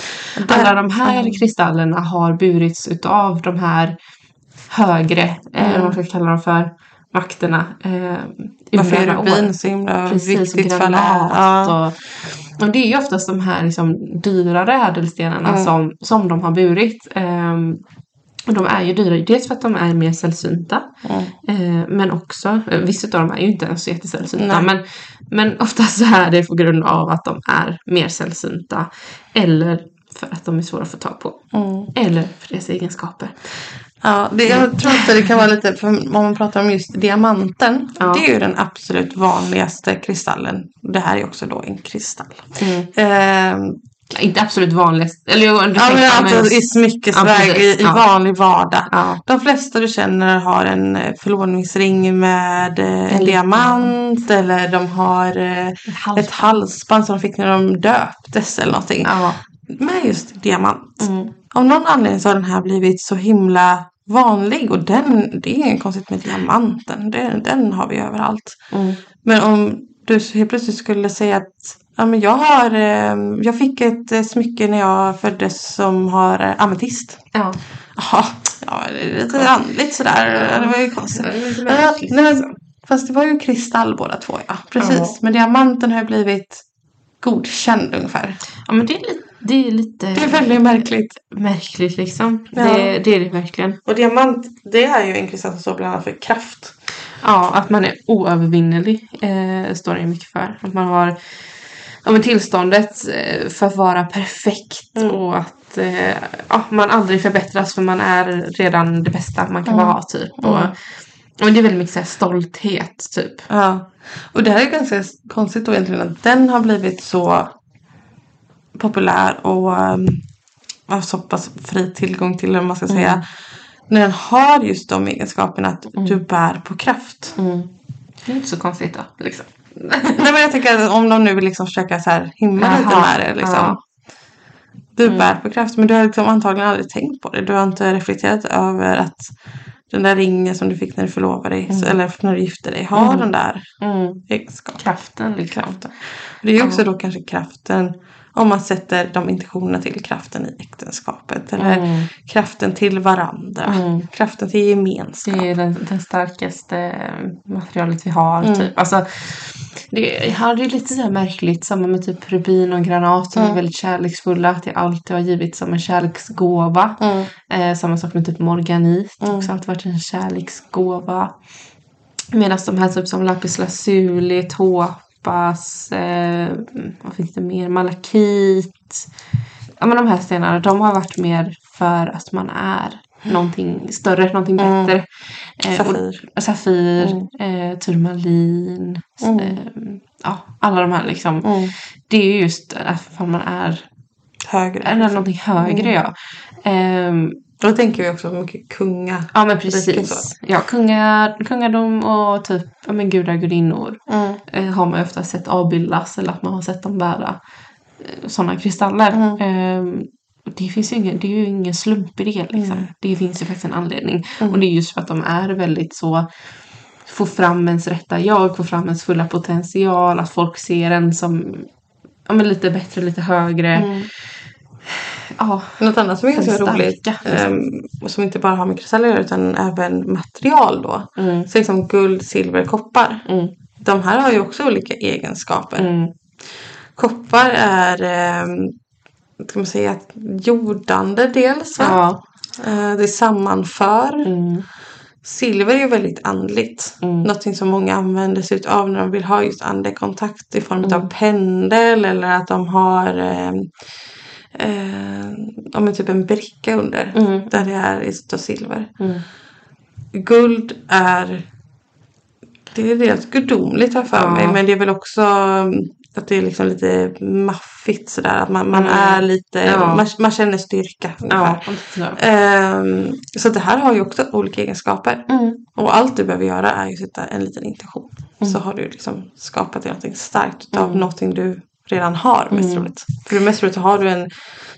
B: alla de här
A: Mm.
B: kristallerna har burits utav de här högre, eh,
A: Mm.
B: vad man ska kalla dem för, makterna. Eh,
A: Varför är
B: år.
A: rubin så himla
B: Precis,
A: viktigt för alla? Ja.
B: och, och det är ju oftast de här liksom, dyrare ädelstenarna
A: Mm.
B: som, som de har burit. Ehm, och de är ju dyra, dels för att de är mer sällsynta.
A: Mm.
B: Eh, men också, eh, vissa av dem är ju inte ens så jättesällsynta.
A: Nej.
B: Men, men oftast så är det på grund av att de är mer sällsynta. Eller för att de är svåra att få tag på.
A: Mm.
B: Eller för deras egenskaper.
A: Ja, det, jag tror också det kan vara lite, för om man pratar om just diamanten.
B: Ja.
A: Det är ju den absolut vanligaste kristallen. Det här är också då en kristall.
B: Mm.
A: Ehm,
B: Inte absolut vanligast. Eller du
A: ja, men alltså i smyckesväg,
B: Ja,
A: i, i
B: Ja.
A: vanlig vardag.
B: Ja.
A: De flesta du känner har en eh, förlovningsring med eh, en diamant eller de har eh, ett halsband som de fick när de döptes eller någonting. Med just diamant.
B: Mm.
A: Av någon anledning så har den här blivit så himla vanlig och den, det är inget konstigt med diamanten. Den, den har vi överallt.
B: Mm.
A: Men om du helt plötsligt skulle säga att Ja, men jag har, eh, jag fick ett eh, smycke när jag föddes som har eh, ametist.
B: Ja.
A: Jaha, ja, det lite andligt sådär. Det var ju konstigt.
B: Det lite
A: Ja, nej, fast det var ju kristall båda två, ja. Precis.
B: Ja.
A: Men diamanten har ju blivit godkänd ungefär.
B: Ja men det är lite, det är lite
A: Det är väldigt märkligt.
B: märkligt liksom.
A: Ja.
B: Det, det är det verkligen.
A: Och diamant, det är ju en kristall som står bland annat för kraft.
B: Ja, att man är oövervinnerlig eh, står det mycket för. Att man har ja, men tillståndet eh, för att vara perfekt
A: Mm.
B: och att eh, ja, man aldrig förbättras för man är redan det bästa man kan
A: Mm.
B: vara typ. Och, och det är väldigt mycket så här, stolthet typ.
A: Ja. Och det här är ganska konstigt då egentligen att den har blivit så populär och um, så pass fri tillgång till den, man ska säga. När den har just de egenskaperna att du bär på kraft.
B: Det är inte så konstigt då. Liksom. <laughs>
A: Nej men jag tänker att om de nu vill liksom försöka så här himla lite
B: Jaha,
A: med det liksom. Du bär på kraft men du har liksom antagligen aldrig tänkt på det. Du har inte reflekterat över att den där ringen som du fick när du förlovade dig så- eller när du gifte dig har den där
B: Mm.
A: egenskapen.
B: Kraften liksom.
A: kraften. Det är också då kanske kraften om man sätter de intentionerna till kraften i äktenskapet. Eller
B: Mm.
A: kraften till varandra.
B: Mm.
A: Kraften till gemenskap.
B: Det är den, den starkaste materialet vi har.
A: Mm.
B: Typ. Alltså, det, det är lite så här märkligt. Samma med typ rubin och granat som är
A: Mm.
B: väldigt kärleksfulla. Att det alltid har givits som en kärleksgåva.
A: Mm.
B: Eh, samma sak med typ morganit.
A: Mm.
B: Också alltid varit en kärleksgåva. Medan de här typ som lapis lazuli, topaz, eh, vad finns det mer? Malakit. Ja men de här stenarna de har varit mer för att man är någonting större, någonting
A: Mm.
B: bättre. Eh, och-
A: Safir.
B: Safir, eh, turmalin,
A: Mm.
B: eh, ja, alla de här liksom.
A: Mm.
B: Det är ju just att man är,
A: Högre.
B: är någonting högre
A: Mm.
B: ja.
A: Då tänker vi också mycket kunga.
B: ja men precis. Ja, kunga, kungadom och typ ja, men gudar gudinnor
A: Mm.
B: eh, har man ju ofta sett avbildas eller att man har sett dem bära eh, sådana kristaller.
A: Mm.
B: Ehm, det, finns ju ingen, det är ju ingen slump i det. Liksom.
A: Mm.
B: Det finns ju faktiskt en anledning.
A: Mm.
B: Och det är just för att de är väldigt så få fram ens rätta jag, få fram ens fulla potential, att folk ser en som ja, men lite bättre, lite högre. Ja,
A: Något annat som är ganska
B: Starka,
A: roligt.
B: liksom.
A: ehm, och som inte bara har med kristaller att göra utan även material då.
B: mm,
A: Så liksom guld, silver, koppar.
B: mm,
A: De här har ju också olika egenskaper.
B: mm,
A: Koppar är eh, ska man säga, jordande dels.
B: Ja,
A: Eh, det sammanför.
B: mm,
A: Silver är ju väldigt andligt.
B: Mm.
A: Någonting som många använder sig av när de vill ha just andekontakt i form
B: Mm.
A: av pendel eller att de har eh, eh, ja, men typ en bricka under.
B: Mm.
A: Där det är av silver.
B: mm,
A: Guld är det är dels gudomligt jag för
B: Ja.
A: mig. Men det är väl också um, att det är liksom lite maffigt sådär. Att man, man
B: Mm.
A: är lite,
B: Ja.
A: man, man känner styrka.
B: ja,
A: ungefär.
B: så.
A: Ehm, så det här har ju också olika egenskaper.
B: Mm.
A: Och allt du behöver göra är ju sätta en liten intention. Så har du liksom skapat någonting starkt av
B: Mm.
A: någonting du redan har mest
B: Mm.
A: troligt. För mest troligt har du en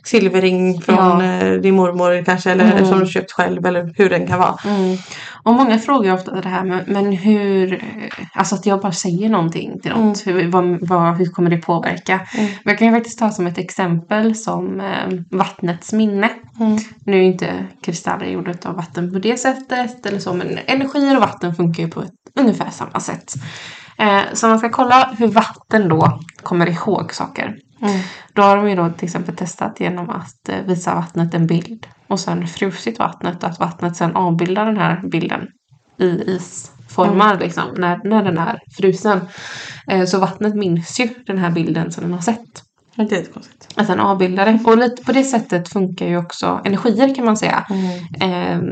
A: silverring från
B: Ja.
A: eh, din mormor kanske eller
B: Mm.
A: som du köpt själv eller hur den kan vara.
B: Mm. Och många frågar ofta det här men, men hur, eh, alltså att jag bara säger någonting till något, hur, vad, vad, hur kommer det påverka?
A: Mm.
B: Men jag kan ju faktiskt ta som ett exempel som eh, vattnets minne.
A: Mm.
B: Nu är ju inte kristaller gjorda av vatten på det sättet eller så men energier och vatten funkar ju på ett ungefär samma sätt. Eh, så man ska kolla hur vatten då kommer ihåg saker.
A: Mm.
B: Då har de ju då till exempel testat genom att eh, visa vattnet en bild och sen frusit vattnet och att vattnet sen avbildar den här bilden i isformar liksom när, när den är frusen. Eh, så vattnet minns ju den här bilden som den har sett.
A: Det är jättekonstigt.
B: Att den avbildar det. Och lite på det sättet funkar ju också energier kan man säga.
A: Mm.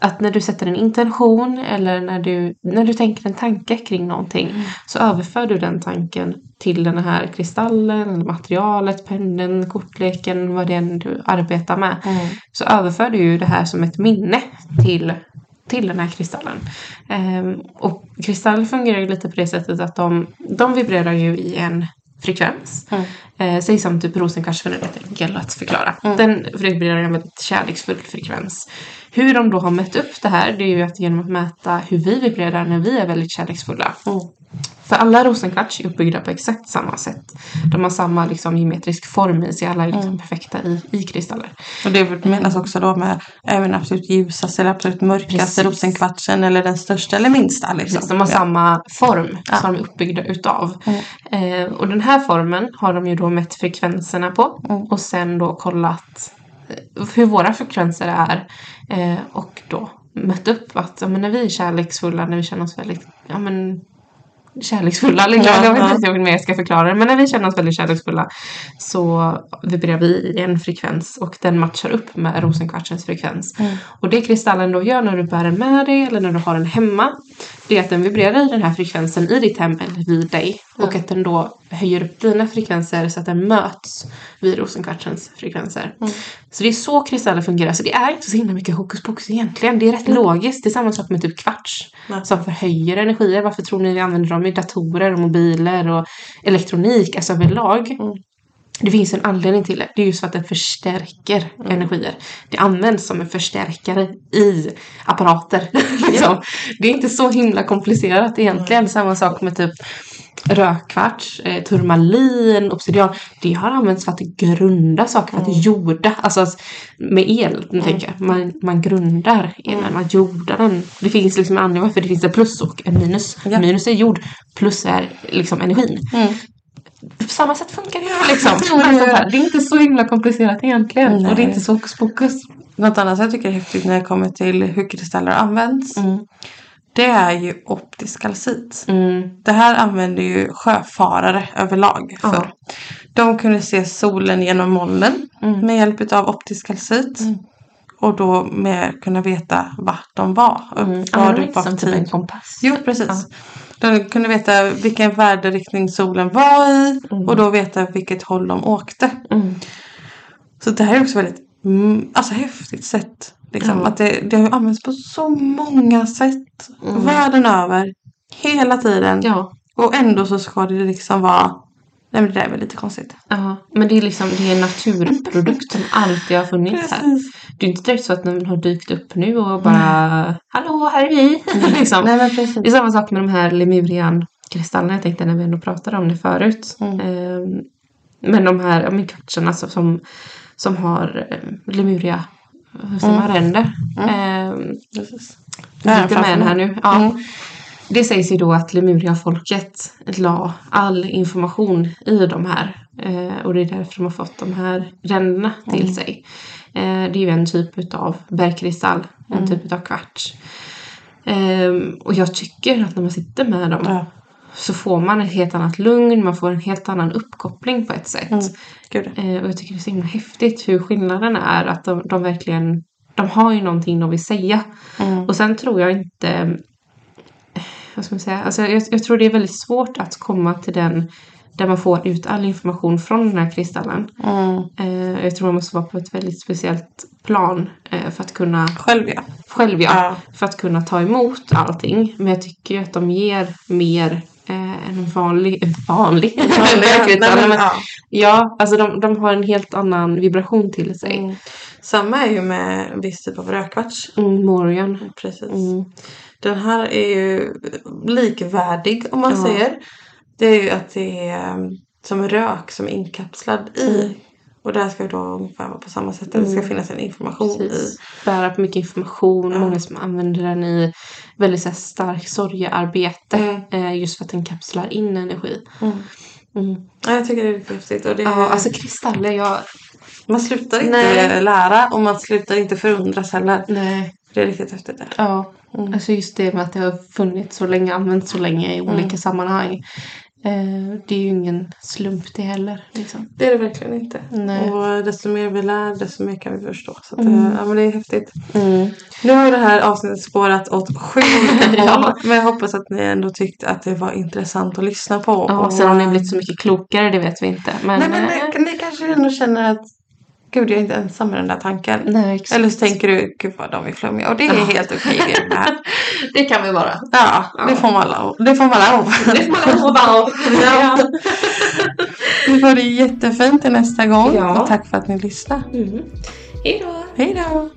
B: Att när du sätter en intention eller när du, när du tänker en tanke kring någonting så överför du den tanken till den här kristallen, materialet, pendeln, kortleken, vad det än du arbetar med.
A: Mm.
B: Så överför du ju det här som ett minne till, till den här kristallen. Ehm, och kristaller fungerar ju lite på det sättet att de, de vibrerar ju i en frekvens.
A: Mm.
B: Eh, säg som typ rosenkarsfrön är enkel att förklara.
A: Mm.
B: Den vibrerar en väldigt kärleksfull frekvens. Hur de då har mätt upp det här det är ju att genom att mäta hur vi vibrerar när vi är väldigt kärleksfulla.
A: Mm.
B: För alla rosenkvarts är uppbyggda på exakt samma sätt. De har samma liksom, geometrisk form i sig. Alla är liksom perfekta i, i kristaller.
A: Och det menas också då med även absolut ljusaste eller absolut mörkaste
B: Precis.
A: rosenkvartsen eller den största eller minsta. Liksom.
B: Precis, de har
A: Ja.
B: samma form
A: Ja.
B: som de är uppbyggda utav.
A: Mm.
B: Eh, och den här formen har de ju då mätt frekvenserna på
A: Mm.
B: och sen då kollat eh, hur våra frekvenser är eh, och då mött upp att ja, men när vi är kärleksfulla, när vi känner oss väldigt ja, men, kärleksfulla, liksom.
A: Ja,
B: jag vet inte hur mer jag ska förklara det, men när vi känner oss väldigt kärleksfulla så vibrerar vi i en frekvens och den matchar upp med rosenkvartsens frekvens.
A: Mm.
B: Och det kristallen då gör när du bär den med dig eller när du har den hemma det är att den vibrerar i den här frekvensen i ditt hem eller vid dig. Och att den då höjer upp dina frekvenser så att den möts vid rosenkvartsens frekvenser. Så det är så kristaller fungerar. Så det är inte så himla mycket hokus pokus egentligen. Det är rätt logiskt. Det är samma sak med typ kvarts. Som förhöjer energier. Varför tror ni vi använder dem i datorer och mobiler och elektronik? Alltså överlag. Det finns en anledning till det. Det är just för att den förstärker energier. Det används som en förstärkare i apparater. <laughs> liksom. Det är inte så himla komplicerat egentligen. Samma sak med typ rökkvarts, eh, turmalin, obsidian. Det har använts för att grunda saker, för att jorda. Alltså med el, nu tänker jag. Man, man grundar elen, man jordar den. Det finns liksom en anledning varför det finns ett plus och en minus.
A: Ja.
B: Minus är jord, plus är liksom energin. På samma sätt funkar det liksom. <laughs>
A: Jo, det
B: Allt sånt
A: gör
B: här. det är inte så himla komplicerat egentligen.
A: Nej.
B: Och det är inte så hokus pokus.
A: Något annat jag tycker är häftigt när det kommer till hur kristaller används.
B: Mm.
A: Det är ju optisk kalcit.
B: Mm.
A: Det här använder ju sjöfarare överlag
B: Ja.
A: för. De kunde se solen genom molnen
B: Mm.
A: med hjälp av optisk kalcit. Och då med kunna veta vart de var.
B: Mm.
A: var
B: Använder
A: du
B: de inte som
A: var
B: typ en kompass?
A: Jo, precis. De kunde veta vilken väderriktning solen var i och då veta vilket håll de åkte.
B: Mm.
A: Så det här är också väldigt mm, alltså, häftigt sätt. Liksom.
B: Ja.
A: Att det, det har använts på så många sätt. Världen över. Hela tiden.
B: Ja.
A: Och ändå så ska det liksom vara... Nej men det där är väl lite konstigt.
B: Ja, men det är liksom det är en naturprodukt som alltid har funnits här. Det är inte direkt så att den har dykt upp nu och bara Hallå, här är vi! <laughs> liksom.
A: Nej men precis.
B: Det är samma sak med de här Lemurian-kristallerna. Jag tänkte när vi ändå pratade om det förut.
A: Mm.
B: Ehm, men de här kvartserna alltså, som, som har eh, Lemuria som
A: Mm.
B: arrende. Jag
A: Ja,
B: sitter med här nu. Ja.
A: Mm.
B: Det sägs ju då att Lemuria-folket la all information i de här. Eh, och det är därför de har fått de här ränderna till
A: Mm.
B: sig. Eh, det är ju en typ av bergkristall, en
A: Mm.
B: typ av kvarts. Ehm, och jag tycker att när man sitter med dem. Så får man ett helt annat lugn, man får en helt annan uppkoppling på ett sätt.
A: Mm.
B: Eh, och jag tycker det är så himla häftigt hur skillnaden är att de, de verkligen de har ju någonting de vill säga.
A: Mm.
B: Och sen tror jag inte vad ska man säga? Alltså jag, jag tror det är väldigt svårt att komma till den där man får ut all information från den här kristallen.
A: Mm.
B: Eh, jag tror man måste vara på ett väldigt speciellt plan eh, för att kunna
A: Själv ja.
B: själv ja,
A: Ja.
B: för att kunna ta emot allting. Men jag tycker ju att de ger mer eh, en vanlig, vanlig <laughs>
A: men, ja.
B: Ja, alltså de, de har en helt annan vibration till sig.
A: Mm. Samma är ju med viss typ av rökkvarts.
B: Mm, Morion.
A: Precis.
B: Mm.
A: Den här är ju likvärdig om man
B: Ja.
A: säger. Det är ju att det är um, som rök som är inkapslad i.
B: Mm.
A: Och det här ska ju då ungefär vara på samma sätt. att Det ska finnas en information
B: Precis. Bära på mycket information.
A: Ja.
B: Många som använder den i väldigt så här, stark sorgearbete.
A: Mm.
B: Eh, just för att den kapslar in energi.
A: i. Mm.
B: Mm.
A: Ja, jag tycker det är riktigt häftigt. Och det
B: Ja, alltså kristaller, jag...
A: Man slutar inte
B: Nej.
A: lära och man slutar inte förundras heller.
B: Nej.
A: Det är riktigt häftigt. Där.
B: Ja,
A: Mm.
B: alltså just det med att det har funnits så länge, använts så länge i olika sammanhang. Eh, det är ju ingen slump det heller. Liksom.
A: Det är det verkligen inte.
B: Nej.
A: Och desto mer vi lär, desto mer kan vi förstå. Så att,
B: Mm.
A: eh, ja, men det är häftigt.
B: Mm.
A: Nu har det här avsnittet spårat åt sju olika <laughs>
B: Ja.
A: håll. Men jag hoppas att ni ändå tyckte att det var intressant att lyssna på.
B: Ja,
A: och,
B: sen har ni blivit så mycket klokare, det vet vi inte. Men,
A: Nej men
B: eh,
A: ni, ni kanske ändå känner att Gud, jag är inte ensam med den där tanken.
B: nej.
A: Eller så tänker du, gud vad de är flummiga. Och det är
B: Ja.
A: helt okej det med. <laughs>
B: det kan vi vara.
A: Ja, det får man lov. Det får man lov. <laughs> <laughs> Ja. Vi får det jättefint till nästa gång.
B: Ja.
A: Och tack för att ni lyssnade.
B: Mm. Hej då!
A: Hej då!